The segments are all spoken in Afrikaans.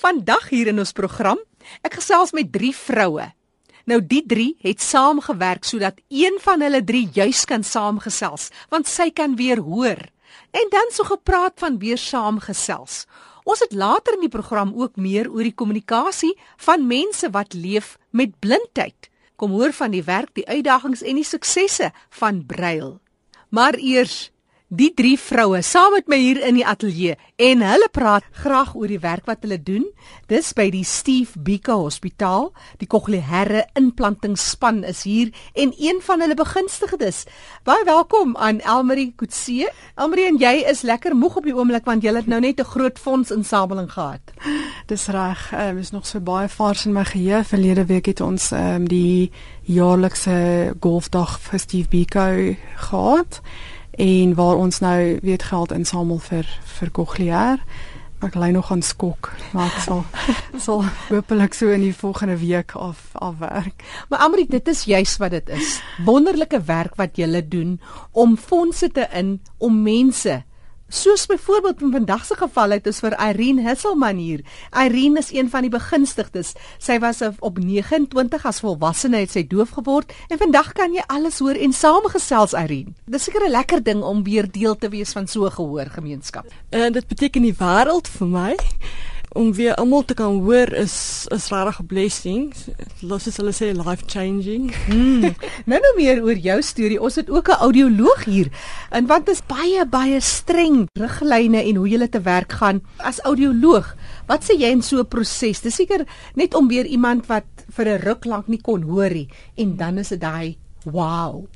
Vandag hier in ons program, ek gesels met 3 vroue. Nou die 3 het saamgewerk sodat een van hulle 3 juis kan saamgesels, want sy kan weer hoor. En dan so gepraat van weer saamgesels. Ons het later in die program ook meer oor die kommunikasie van mense wat leef met blindheid. Kom hoor van die werk, die uitdagings en die suksesse van Braille. Maar eers die drie vroue saam met my hier in die ateljee en hulle praat graag oor die werk wat hulle doen. Dis by die Steve Biko Hospitaal. Die kokleaire implantingsspan is hier en een van hulle begunstigdes. Baie welkom aan Elmarie Kutse. Elmarie en jy is lekker moeg op die oomblik want jy het nou net 'n groot fondsinsameling gehad. Dis reg. Ehm um, is nog so baie vars in my geheue. Verlede week het ons ehm um, die jaarlikse golfdag vir Steve Biko gehad en waar ons nou weet geld insamel vir vir kokleair. Ek lê nog aan skok, maar ek sal sal hopelik so in die volgende week af afwerk. Maar Amrik, dit is juis wat dit is. Wonderlike werk wat jy doen om fondse te in om mense Soos byvoorbeeld in vandag se geval het ons vir Irene Hisselman hier. Irene is een van die begunstigdes. Sy was op 29 as volwassene het sy doof geword en vandag kan jy alles hoor en saamgesels Irene. Dis seker 'n lekker ding om weer deel te wees van so 'n gehoorgemeenskap. En dit beteken die wêreld vir my om weer almal te kan hoor is is regtig 'n blessing. Los as hulle sê life changing. Hmm. Nou nou meer oor jou storie. Ons het ook 'n audioloog hier. En want dit is baie baie streng riglyne en hoe jy te werk gaan as audioloog. Wat sê jy in so 'n proses? Dis seker net om weer iemand wat vir 'n ruk lank nie kon hoor nie en dan is dit daai wow.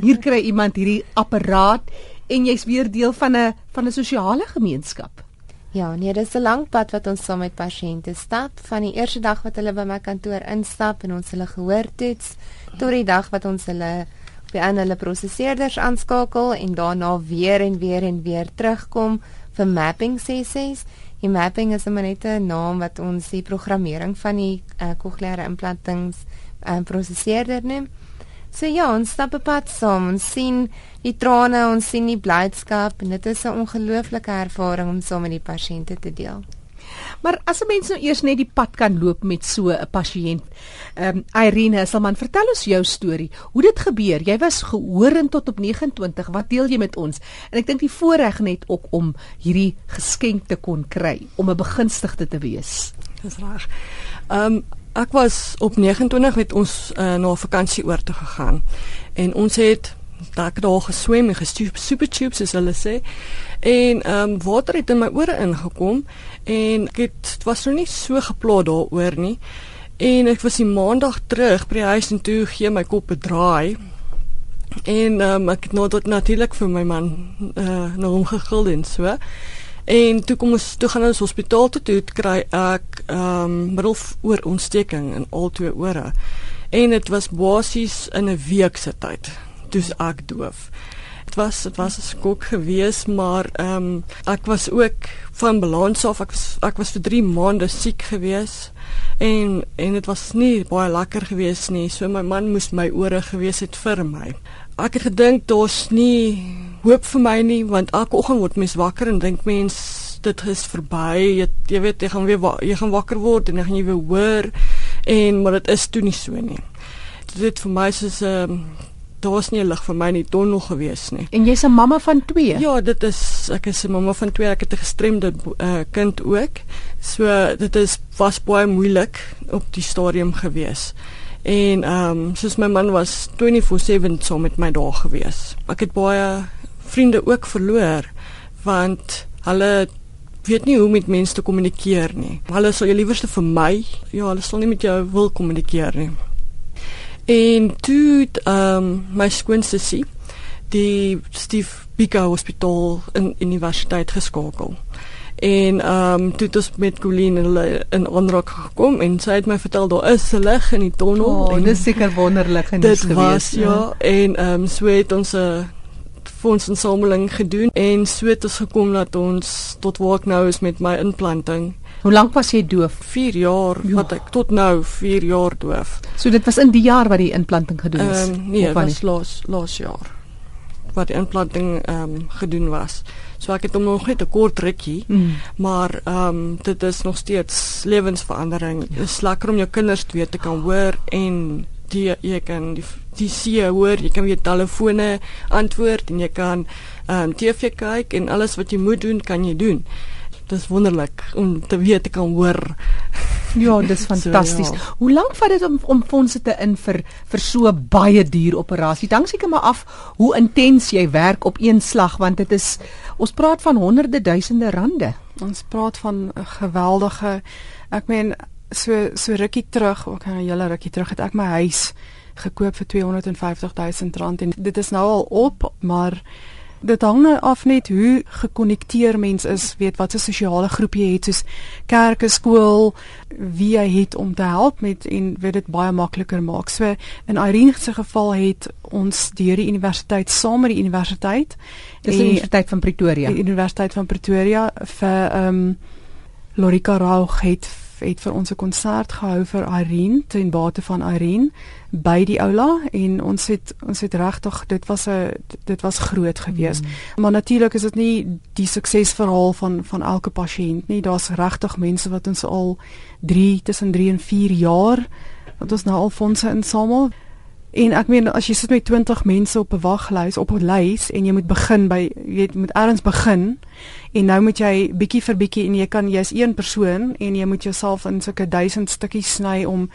Hier kry iemand hierdie apparaat en jy's weer deel van 'n van 'n sosiale gemeenskap. Ja, nee, dis 'n lang pad wat ons saam met pasiënte stap, van die eerste dag wat hulle by my kantoor instap en ons hulle gehoor toets, tot die dag wat ons hulle by aan hulle prosesseerders aanskakel en daarna weer en weer en weer terugkom vir mapping sessies. Die mapping is 'n net 'n naam wat ons die programmering van die uh, eh, kokleaire implantings uh, prosesseerder neem. So ja, ons stap 'n pad saam. Ons sien die trane, ons sien die blydskap en dit is 'n ongelooflike ervaring om saam met die pasiënte te deel. Maar as 'n mens nou eers net die pad kan loop met so 'n pasiënt. Ehm um, Irene Hesselman, vertel ons jou storie. Hoe dit gebeur? Jy was gehoorend tot op 29. Wat deel jy met ons? En ek dink die voorreg net ook om hierdie geskenk te kon kry om 'n begunstigde te wees. Dis reg. Ehm um, ek was op 29 met ons uh, na 'n vakansie oor te gegaan. En ons het daar daar geswem en gestuur super tubes as hulle sê. En ehm um, water het in my ore ingekom en ek het dit was nog nie so geplaas daaroor nie. En ek was die maandag terug by die huis en toe gee my kop 'n draai. En ehm um, ek het nou tot natuurlik vir my man uh, na hom gegil en so En toe kom ons toe gaan ons hospitaal toe toe kry ek ehm um, middeloorontsteking in al twee ore. En dit was basies in 'n week se tyd. Toe's ek doof. Dit was dit was 'n skok geweest, maar ehm um, ek was ook van balans af. Ek was ek was vir 3 maande siek geweest. En en dit was nie baie lekker geweest nie. So my man moes my ore gewees het vir my. Ek het gedink daar's nie hoop vir my nie want elke oggend word mens wakker en dink mens dit is verby. Jy, jy weet jy gaan weer jy gaan wakker word en dan gaan jy weer hoor en maar dit is toe nie so nie. Dit vir my is 'n um, daar was nie lig vir my nie donno gewees nie. En jy's 'n mamma van 2? Ja, dit is ek is 'n mamma van 2. Ek het 'n gestremde uh, kind ook. So dit is was baie moeilik op die stadium gewees. En ehm um, soos my man was 24/7 saam met my daar gewees. Ek het baie vriende ook verloor want hulle weet nie hoe met mense te kommunikeer nie. Hulle sal jou liewerste vir my, ja, hulle sal nie met jou wil kommunikeer nie. En toe ehm um, my skoonsussie die Steve Biko Hospitaal in universiteit geskakel. En ehm um, toe het ons met Colleen hulle in aanraak gekom en sy het my vertel daar is lig in die tonnel. Oh, en dis seker wonderlik en dit gewees. Ja, ja. en ehm um, so het ons 'n uh, fondsinsameling gedoen en so het ons gekom dat ons tot waar ek nou is met my implanting. Hoe lank was jy doof? 4 jaar jo. wat ek tot nou 4 jaar doof. So dit was in die jaar wat die implanting gedoen is. Um, nee, dit was laas laas jaar wat die implanting ehm um, gedoen was. So ek het hom nog net 'n kort rukkie, Mm. maar ehm um, dit is nog steeds lewensverandering. Dit is lekker om jou kinders twee te kan hoor en die jy kan die, die see hoor, jy kan weer telefone antwoord en jy kan ehm um, TV kyk en alles wat jy moet doen, kan jy doen. Dit is wonderlik om te weet ek kan hoor. Ja, dis fantasties. So, ja. Hoe lank vat dit om om fondse te in vir vir so baie duur operasie? Dank seker maar af hoe intens jy werk op een slag want dit is ons praat van honderde duisende rande. Ons praat van 'n geweldige ek meen so so rukkie terug, ook 'n hele rukkie terug het ek my huis gekoop vir 250 000 rand en dit is nou al op, maar dit hang nou af net hoe gekonnekteer mens is, weet wat 'n sosiale groep jy het soos kerke, skool, wie jy het om te help met en weet dit baie makliker maak. So in Irene se geval het ons deur die universiteit saam met die universiteit Dis die Universiteit van Pretoria. die Universiteit van Pretoria vir ehm um, Lorika Raug het het vir ons 'n konsert gehou vir Irene ten bate van Irene by die aula en ons het ons het regtig dit was 'n dit was groot geweest. Mm. Maar natuurlik is dit nie die suksesverhaal van van elke pasiënt nie. Daar's regtig mense wat ons al 3 tussen 3 en 4 jaar wat ons nou al fondse insamel. En ek meen as jy sit met 20 mense op 'n waglys op 'n lys en jy moet begin by jy weet, moet ergens begin en nou moet jy bietjie vir bietjie en jy kan jy's een persoon en jy moet jouself in sulke duisend stukkies sny om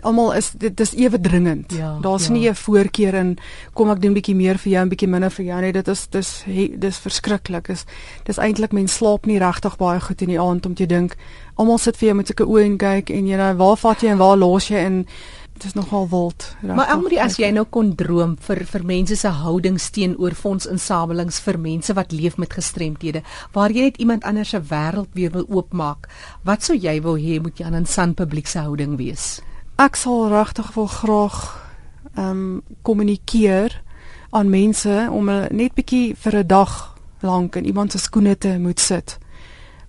almal is dit dis ewe dringend. Ja, Daar's ja. nie 'n voorkeur in kom ek doen bietjie meer vir jou en bietjie minder vir jou nie. Dit is dis dis verskriklik. Dis dis eintlik mens slaap nie regtig baie goed in die aand om te dink almal sit vir jou met sulke oë en kyk en jy nou waar vat jy en waar los jy en dit is nogal wild. Maar Elmarie, as jy nou kon droom vir vir mense se houdings teenoor fondsinsamelings vir mense wat leef met gestremthede, waar jy net iemand anders se wêreld weer wil oopmaak, wat sou jy wou hê moet Jan en San publiek se houding wees? ek sal regtig wil graag ehm um, kommunikeer aan mense om net bietjie vir 'n dag lank in iemand se skoene te moet sit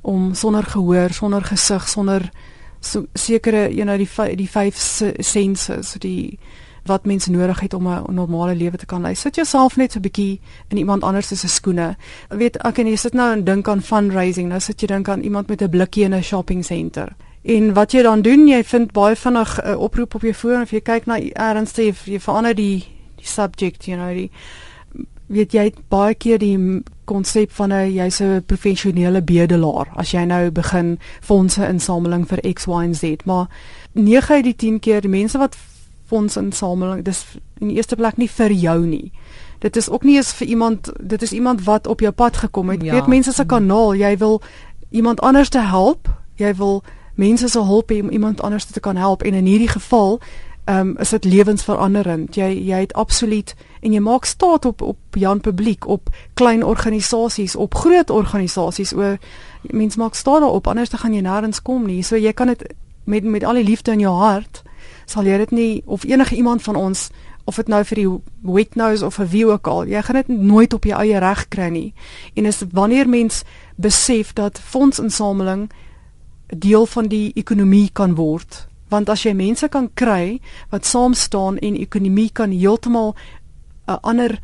om sonder gehoor, sonder gesig, sonder so, sekere you know die vy- die vyf se- senses, die wat mense nodig het om 'n normale lewe te kan lei. Sit jouself net so 'n bietjie in iemand anders se skoene. Jy weet, ek en jy sit nou en dink aan fundraising. Nou sit jy dink aan iemand met 'n blikkie in 'n shopping center. En wat jy dan doen, jy vind baie vinnig 'n uh, oproep op jou foon of jy kyk na jy, jy verander die die subject, you know, die weet jy baie keer die konsep van 'n jy's 'n professionele bedelaar as jy nou begin fondse insameling vir X Y en Z, maar 9 uit die 10 keer die mense wat fondse insameling, dis in die eerste plek nie vir jou nie. Dit is ook nie eens vir iemand, dit is iemand wat op jou pad gekom het. Ja. Weet mense se kanaal, jy wil iemand anders te help, jy wil mense se hulp hê om iemand anders te kan help en in hierdie geval ehm um, is dit lewensveranderend. Jy jy het absoluut en jy maak staat op op Jan publiek, op klein organisasies, op groot organisasies oor mens maak staat daarop anders dan gaan jy nêrens kom nie. So jy kan dit met met al die liefde in jou hart sal jy dit nie of enige iemand van ons of dit nou vir die wet nose of vir wie ook al, jy gaan dit nooit op jou eie reg kry nie. En is wanneer mens besef dat fondsinsameling deel van die ekonomie kan word. Want as jy mense kan kry wat saam staan en ekonomie kan heeltemal 'n ander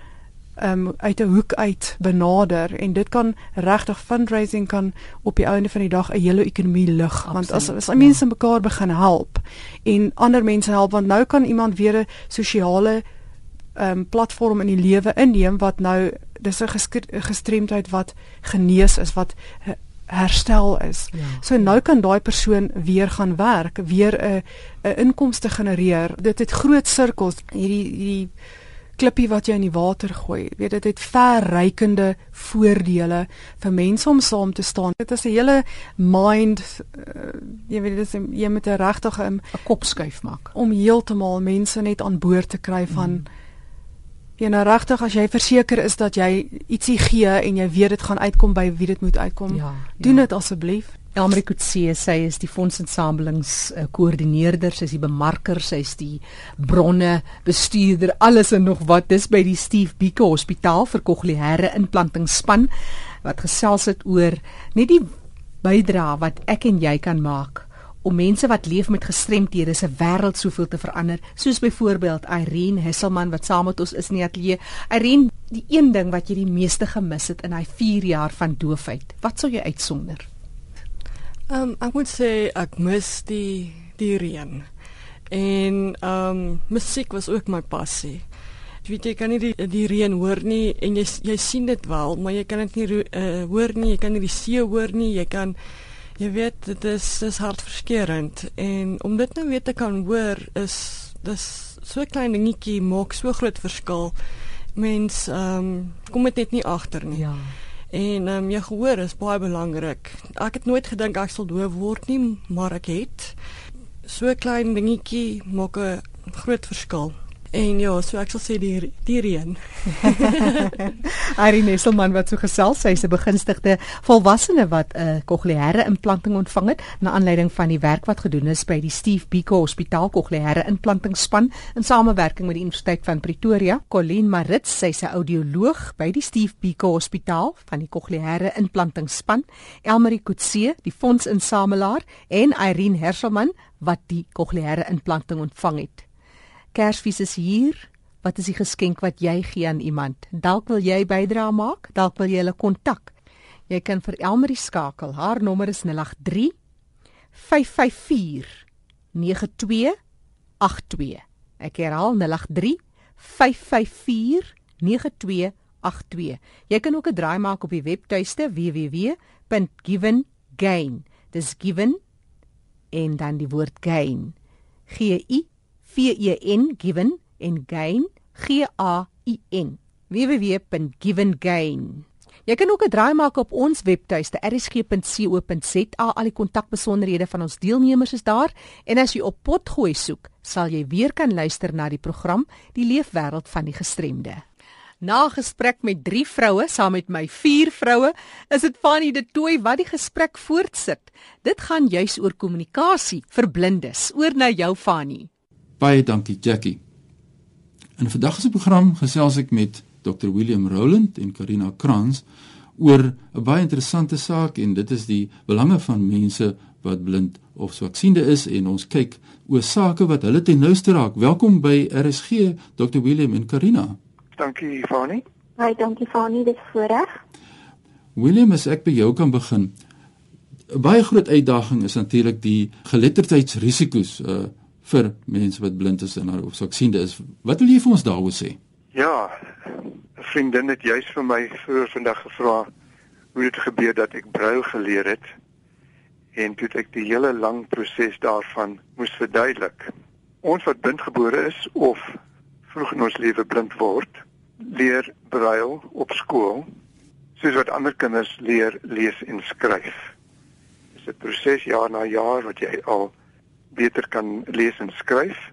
um, uit 'n hoek uit benader en dit kan regtig fundraising kan op die einde van die dag 'n hele ekonomie lig want as as ja. mense mekaar begin help en ander mense help want nou kan iemand weer 'n sosiale um, platform in die lewe inneem wat nou dis 'n gestremdheid wat genees is wat he- herstel is. Ja. So nou kan daai persoon weer gaan werk, weer 'n 'n inkomste genereer. Dit het groot sirkels hierdie hierdie klippie wat jy in die water gooi. Weet dit het verrykende voordele vir mense om saam te staan. Dit is 'n hele mind uh, jy weet dit is jy moet 'n 'n kop skuif maak. om heeltemal mense net aan boord te kry van mm. Jy nou regtig as jy verseker is dat jy ietsie gee en jy weet dit gaan uitkom by wie dit moet uitkom. Ja, Doen ja. dit asseblief. Elmarie Kutse, sy is die fondsinsamelings uh, koördineerder, sy is die bemarker, sy is die bronne bestuurder, alles en nog wat. Dis by die Steve Biko Hospitaal vir kokleaire implantingsspan wat gesels het oor net die bydrae wat ek en jy kan maak om mense wat leef met gestremthede se wêreld soveel te verander, soos byvoorbeeld Irene Hesselman wat saam met ons is in die ateljee. Irene, die een ding wat jy die meeste gemis het in daai 4 jaar van doofheid, wat sou jy uitsonder? Ehm um, ek moet sê ek mis die die reën. En ehm um, musiek was ook my passie. Jy weet jy kan nie die, die reën hoor nie en jy jy sien dit wel, maar jy kan dit nie uh, hoor nie, jy kan nie die see hoor nie, jy kan jy weet dit is dis hartverskeurende en om dit nou weer te kan hoor is dis so 'n klein dingetjie maak so groot verskil. Mens ehm um, kom dit net nie agter nie. Ja. En ehm um, jy gehoor is baie belangrik. Ek het nooit gedink ek sal doof word nie, maar ek het so 'n klein dingetjie maak 'n groot verskil. En ja, so ek sal sê die die reën. Irene Nesselman wat so gesels, sy's 'n begunstigde volwassene wat 'n uh, kokleaire implanting ontvang het na aanleiding van die werk wat gedoen is by die Steve Biko Hospitaal kokleaire implantingspan in samewerking met die Universiteit van Pretoria. Colleen Marits, sy's 'n audioloog by die Steve Biko Hospitaal van die kokleaire implantingspan. Elmarie Kutse, die fondsinsamelaar en Irene Herselman wat die kokleaire implanting ontvang het. Kersfees is hier. Wat is die geskenk wat jy gee aan iemand? Dalk wil jy bydra maak, dalk wil jy hulle kontak. Jy kan vir Elmarie skakel. Haar nommer is 083 554 9282. Ek herhaal 083 554 9282. Jy kan ook 'n draai maak op die webtuiste www.givengain. Dis given en dan die woord gain. G I V E N given en gain G A I N www.givengain Jy kan ook 'n draai maak op ons webtuiste rsg.co.za al die kontakbesonderhede van ons deelnemers is daar. En as jy op potgooi soek sal jy weer kan luister na die program Die Leefwêreld van die Gestremde. Na gesprek met 3 vroue saam met my 4 vroue is dit Fanny de Tooi wat die gesprek voortsit. Dit gaan juis oor kommunikasie vir blindes. Oor na jou Fanny Baie dankie Jackie. In vandag se program gesels ek met Dr William Roland en Karina Krans oor 'n baie interessante saak en dit is die belange van mense wat blind of swaksiende is en ons kyk oor sake wat hulle ten nouste raak. Welkom by RSG Dr William en Karina. Dankie Fani. Baie dankie Fani, dit is voorreg. William, as ek by jou kan begin. 'n Baie groot uitdaging is natuurlik die geletterdheidsrisiko's uh vir mense wat blind is en of swaksiende is. Wat wil jy vir ons daaroor sê? Ja, vriendin het juis vir my vroeër vandag gevra hoe dit gebeur dat ek brail geleer het en toe ek die hele lang proses daarvan moes verduidelik. Ons wat blindgebore is of vroeg in ons lewe blind word, leer brail op skool soos wat ander kinders leer lees en skryf. Dit is 'n proses jaar na jaar wat jy al beter kan lees en skryf.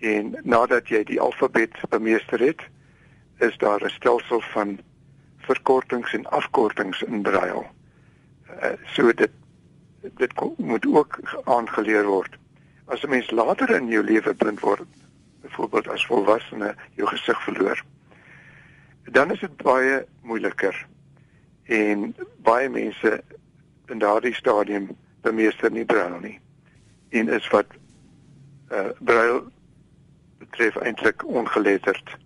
En nadat jy die alfabet bemeester het, is daar 'n stelsel van verkortings en afkortings in Braille. Uh, so dit dit moet ook aangeleer word. As 'n mens later in jou lewe blind word, byvoorbeeld as volwassene jou gesig verloor, dan is dit baie moeiliker. En baie mense in daardie stadium bemeester nie Braille nie en is wat uh braille betref eintlik ongeletterd.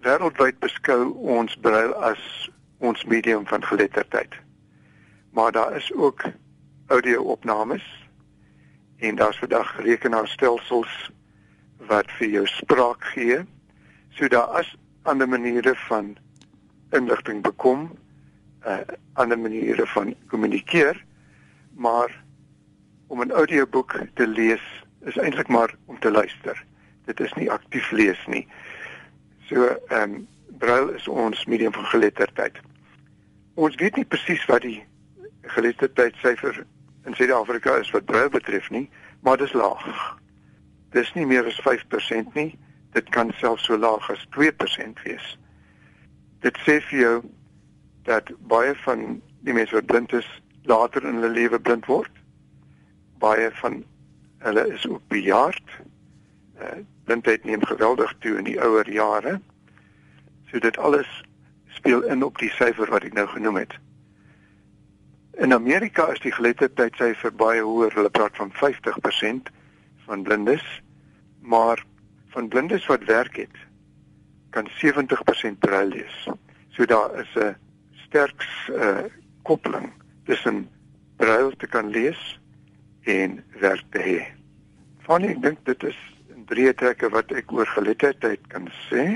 Wêreldwyd beskou ons braille as ons medium van geletterdheid. Maar daar is ook audio-opnames en daar's vandag rekenaarstelsels wat vir jou spraak gee. So daar is ander maniere van inligting bekom, uh ander maniere van kommunikeer, maar om 'n audioboek te lees is eintlik maar om te luister. Dit is nie aktief lees nie. So ehm um, Braille is ons medium van geletterdheid. Ons weet nie presies wat die geletterdheidsyfer in Suid-Afrika is wat Braille betref nie, maar dit is laag. Dis nie meer as 5% nie. Dit kan selfs so laag as 2% wees. Dit sê vir jou dat baie van die mense wat blind is, later in hulle lewe blind word baie van hulle is ook bejaard. Uh blindheid neem geweldig toe in die ouer jare. So dit alles speel in op die syfer wat ek nou genoem het. In Amerika is die geletterdheidsyfer baie hoër. Hulle praat van 50% van blindes, maar van blindes wat werk het, kan 70% braille lees. So daar is 'n sterk uh, koppeling tussen braille te kan lees en werk te hê. Van ek dink dit is in drie trekke wat ek oor geletterdheid kan sê.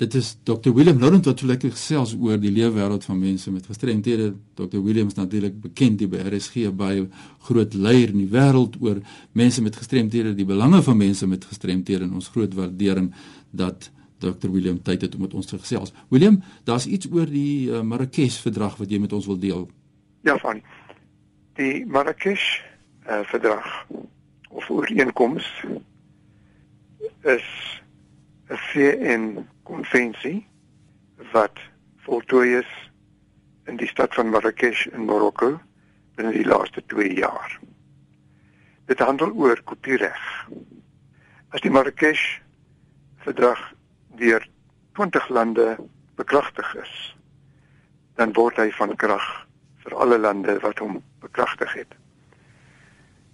Dit is Dr William Laurent wat lekker gesels oor die leefwêreld van mense met gestremthede. Dr Williams natuurlik bekend die RSG by groot leier in die wêreld oor mense met gestremthede, die belange van mense met gestremthede en ons groot waardering dat Dr William tyd het om met ons te gesels. William, daar's iets oor die uh, Marrakesh verdrag wat jy met ons wil deel. Ja, van die Marrakesh uh, verdrag of ooreenkoms is 'n VN konvensie wat voltooi is in die stad van Marrakesh in Marokko binne die laaste 2 jaar. Dit handel oor kopiereg. As die Marrakesh verdrag deur 20 lande bekragtig is, dan word hy van krag vir alle lande wat hom bekragtig het.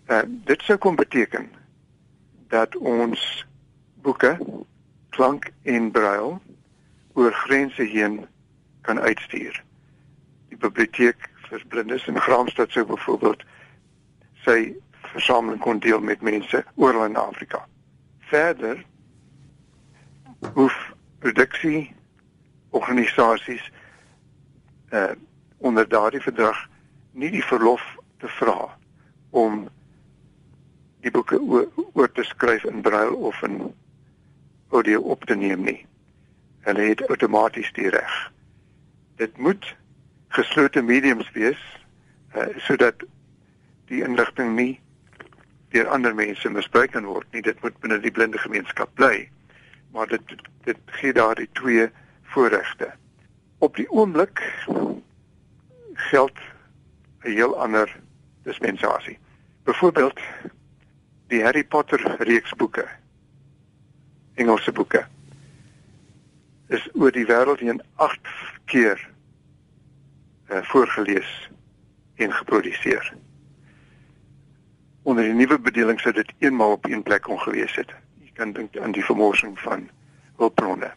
Uh, dit sou kom beteken dat ons boeke klank en braille oor grense heen kan uitstuur. Die biblioteek vir blindes in Graamsstad sou byvoorbeeld sy versameling kon deel met mense oral in Afrika. Verder hoef produksie organisasies uh onder daardie verdrag nie die verlof te vra om die boeke oor te skryf in braille of in audio op te neem nie. Hulle het outomaties die reg. Dit moet geslote mediums wees uh, sodat die inligting nie deur ander mense misbruik kan word nie. Dit moet binne die blinde gemeenskap bly. Maar dit dit gee daardie twee voorregte. Op die oomblik geld 'n heel ander dispensasie. Byvoorbeeld die Harry Potter reeks boeke Engelse boeke is oor die wêreld heen 8 keer uh, voorgeles en geproduseer. Onder die nuwe bedeling sou dit eenmaal op een plek ongewees het. Jy kan dink aan die vermorsing van hulpbronne.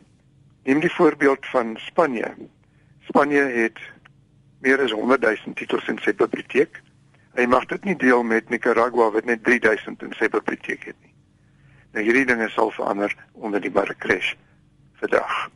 Neem die voorbeeld van Spanje. Spanje het meer as 100 000 titels in sy biblioteek. Hy mag dit nie deel met Nicaragua wat net 3000 in sy biblioteek het nie. Nou hierdie dinge sal verander onder die Marrakesh verdrag.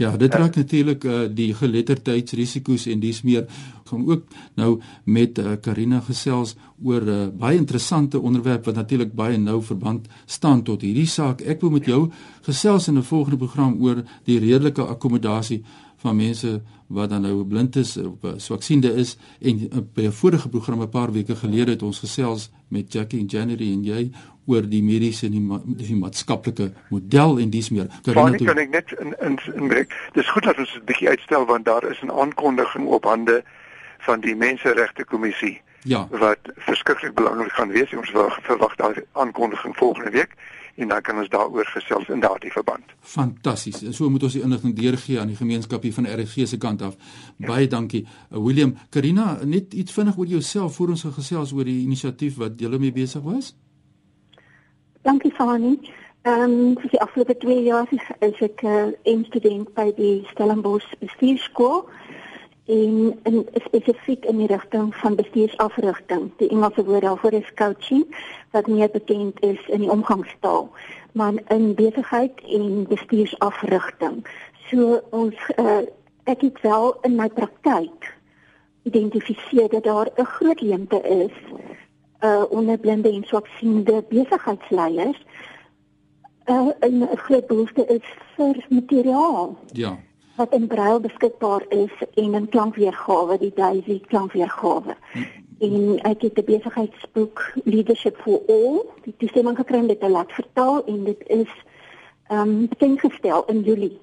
Ja, dit raak uh, natuurlik uh, die geletterdheidsrisiko's en dis meer gaan ook nou met uh, Karina gesels oor 'n uh, baie interessante onderwerp wat natuurlik baie nou verband staan tot hierdie saak. Ek wil met jou gesels in 'n volgende program oor die redelike akkommodasie van mense wat dan nou blind is of uh, swaksiende is en uh, by 'n vorige program 'n paar weke gelede het ons gesels met Jackie en January en jy oor die mediese en die, ma die maatskaplike model en dis meer. Karina, kan ek net in in, in breek. Dis goed dat ons dit bietjie uitstel want daar is 'n aankondiging op hande van die menseregte kommissie. Ja. Wat verskriklik belangrik gaan wees. Ons verwag daai aankondiging volgende week en dan kan ons daaroor gesels in daardie verband. Fantasties. En so moet ons die inligting deurgee aan die gemeenskap hier van RG se kant af. Ja. Baie dankie. Uh, William, Karina, net iets vinnig oor jouself voor ons gesels oor die inisiatief wat jy mee besig was. Dankie Fani. Ehm um, vir die afgelope 2 jaar is ek 'n uh, eh, student by die Stellenbosch Bestuurskool en in spesifiek in die rigting van bestuursafrigting. Die Engelse woord daarvoor is coaching wat meer bekend is in die omgangstaal, maar in besigheid en bestuursafrigting. So ons uh, ek het wel in my praktyk identifiseer dat daar 'n groot leemte is uh onder blinde en swaksiende besigheidsleiers. Uh 'n groot behoefte is vir materiaal. Ja wat in brail beskikbaar is en in klankweergawe die Daisy klankweergawe. Hmm. En ek het 'n besigheidsboek Leadership for All, die toestemming gekry om dit te laat vertaal en dit is ehm um, bekendgestel in Julie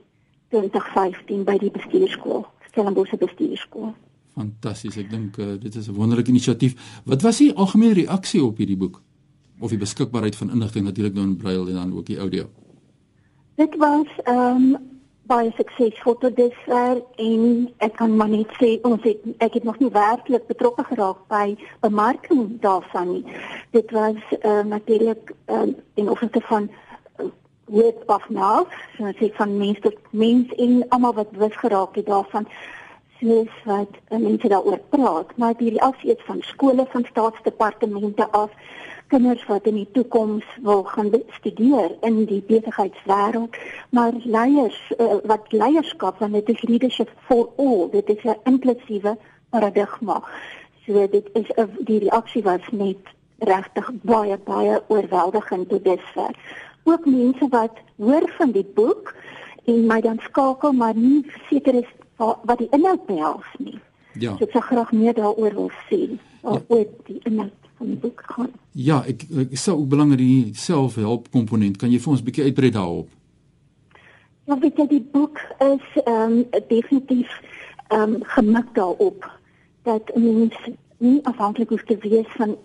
2015 by die bestuurskool, Stellenbosch bestuurskool. Fantasties, ek dink uh, dit is 'n wonderlike inisiatief. Wat was die algemene reaksie op hierdie boek? Of die beskikbaarheid van inligting natuurlik nou in brail en dan ook die audio? Dit was ehm um, baie suksesvol tot dusver en ek kan maar net sê ons het ek het nog nie werklik betrokke geraak by bemarking daarvan nie. Dit was uh, natuurlik uh, in opsigte van word of mouth, so ek van mens tot mens en almal wat bewus geraak het daarvan soos wat uh, mense daaroor praat, maar die reaksie is van skole van staatsdepartemente af kinders wat in die toekoms wil gaan studeer in die besigheidswêreld, maar leiers uh, wat leierskap want dit is leadership for all, dit is 'n inklusiewe paradigma. So dit is 'n die reaksie was net regtig baie baie oorweldigend tot dusver. Ook mense wat hoor van die boek en my dan skakel maar nie seker is wat, die inhoud behels nie. Ja. So ek sou graag meer daaroor wil sê. Of ja. die inhoud van die boek gaan. Ja, ek ek sou ook belangrik die selfhelp komponent. Kan jy vir ons 'n bietjie uitbrei daarop? Ja, weet jy die boek is ehm um, definitief ehm um, gemik daarop dat mense nie afhanklik hoef te wees van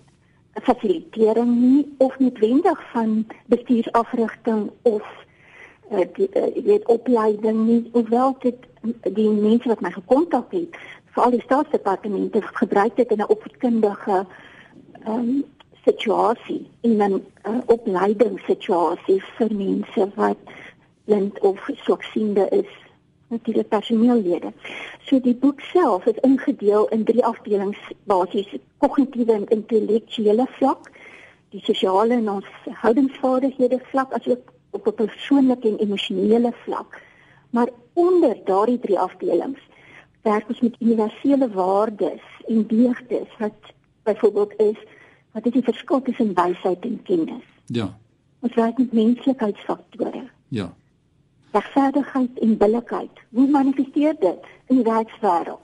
fasilitering nie of noodwendig van bestuursafrigting of uh, die uh, weet opleiding nie hoewel dit die mense wat my gekontak het veral die staatsdepartemente gebruik dit in 'n opvoedkundige um, situasie in 'n uh, opleidingssituasie vir mense wat blind of swaksiende is natuurlik personeellede. So die boek self is ingedeel in drie afdelings basies kognitiewe en intellektuele vlak, die sosiale en ons houdingsvaardighede vlak asook op 'n persoonlike en emosionele vlak. Maar onder daardie drie afdelings werk ons met universele waardes en deugdes wat byvoorbeeld is wat is die verskil tussen wysheid en kennis? Ja. Ons werk met menslikheidsfaktore. Ja. Regverdigheid en billikheid. Hoe manifesteer dit in die werkswêreld?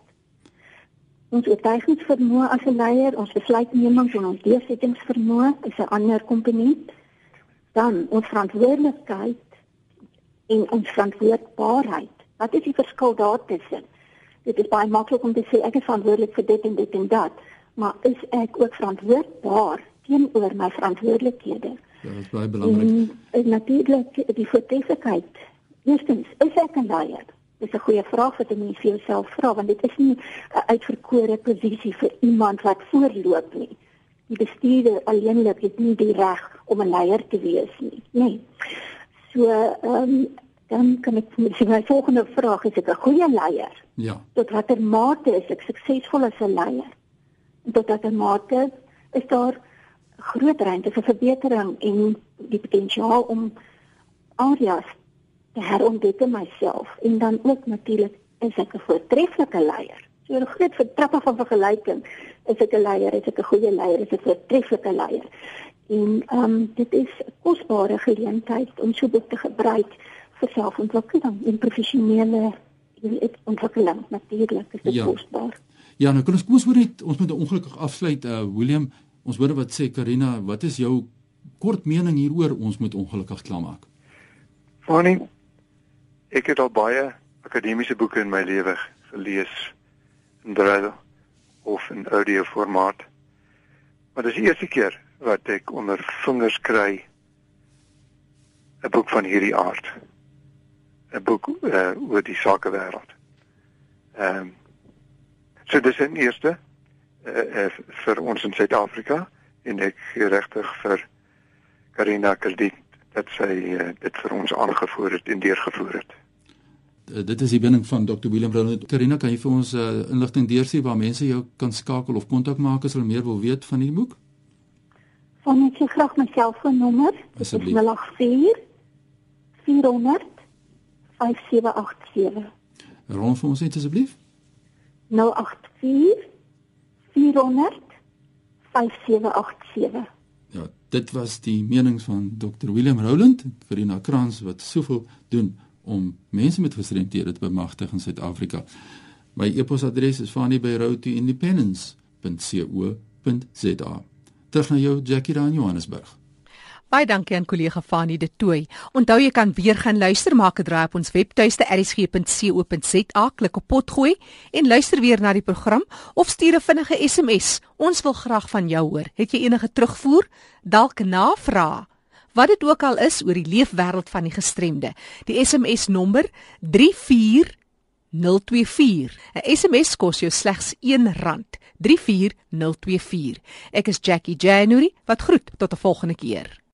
Ons oortuigingsvermoë as 'n leier, ons besluitneming en ons deursettingsvermoë is 'n ander komponent. Dan ons verantwoordelikheid en ons verantwoordbaarheid. Wat is die verskil daartussen? Dit is baie maklik om te sê ek is verantwoordelik vir dit en dit en dat, maar is ek ook verantwoordbaar teenoor my verantwoordelikhede? Ja, dit is baie belangrik. En natuurlik die verantwoordelikheid. Eerstens, is ek 'n leier? Dis 'n goeie vraag wat jy vir jouself vra want dit is nie 'n uitverkore posisie vir iemand wat voorloop nie. Die bestuurder alleenlik het nie die reg om 'n leier te wees nie. Nee. So, ehm um, dan kan ek sê my volgende vraag is ek 'n goeie leier? Ja. Tot watter mate is ek suksesvol as 'n leier? Tot watter mate is daar groot ruimte vir verbetering en die potensiaal om areas te herontdek myself en dan ook natuurlik is ek 'n voortreffelike leier. So 'n groot vertrappe van vergelyking is ek 'n leier, is ek 'n goeie leier, is ek 'n voortreffelike leier. En ehm um, dit is 'n kosbare geleentheid om so boek te gebruik vir selfontwikkeling en professionele ontwikkeling natuurlik is dit ja. kosbaar. Ja, nou kom ons kom ons hoor net ons moet ongelukkig afsluit uh William, ons hoor wat sê Karina, wat is jou kort mening hieroor ons moet ongelukkig klaarmaak? Fanny, ek het al baie akademiese boeke in my lewe gelees in braille of in audio formaat. Maar dis die eerste keer wat ek onder vingers kry 'n boek van hierdie aard. 'n Boek uh, oor die sakewêreld. Ehm um, so dis 'n eerste uh, uh, vir ons in Suid-Afrika en ek regtig vir Karina Krediet dat sy uh, dit vir ons aangevoer het en deurgevoer het. Uh, dit is die binning van Dr Willem Ronald. Karina, kan jy vir ons uh, inligting deursie waar mense jou kan skakel of kontak maak as hulle meer wil weet van die boek? Van ek graag my selfoonnommer. Asseblief. 084 400 5787. Ron vir ons net asseblief. 084 400 5787. Ja, dit was die mening van Dr Willem Roland, Karina Krans wat soveel doen om mense met gestremthede te bemagtig in Suid-Afrika. My e-posadres is fani@routoindependence.co.za. Terug na jou Jackie daar in Johannesburg. Baie dankie aan kollega Fanie De Tooy. Onthou jy kan weer gaan luister maak 'n draai op ons webtuiste erisg.co.za, klik op potgooi en luister weer na die program of stuur 'n vinnige SMS. Ons wil graag van jou hoor. Het jy enige terugvoer? Dalk navraag? wat dit ook al is oor die leefwêreld van die gestremde. Die SMS nommer 34024. 'n SMS kos jou slegs R1. 34024. Ek is Jackie January wat groet tot 'n volgende keer.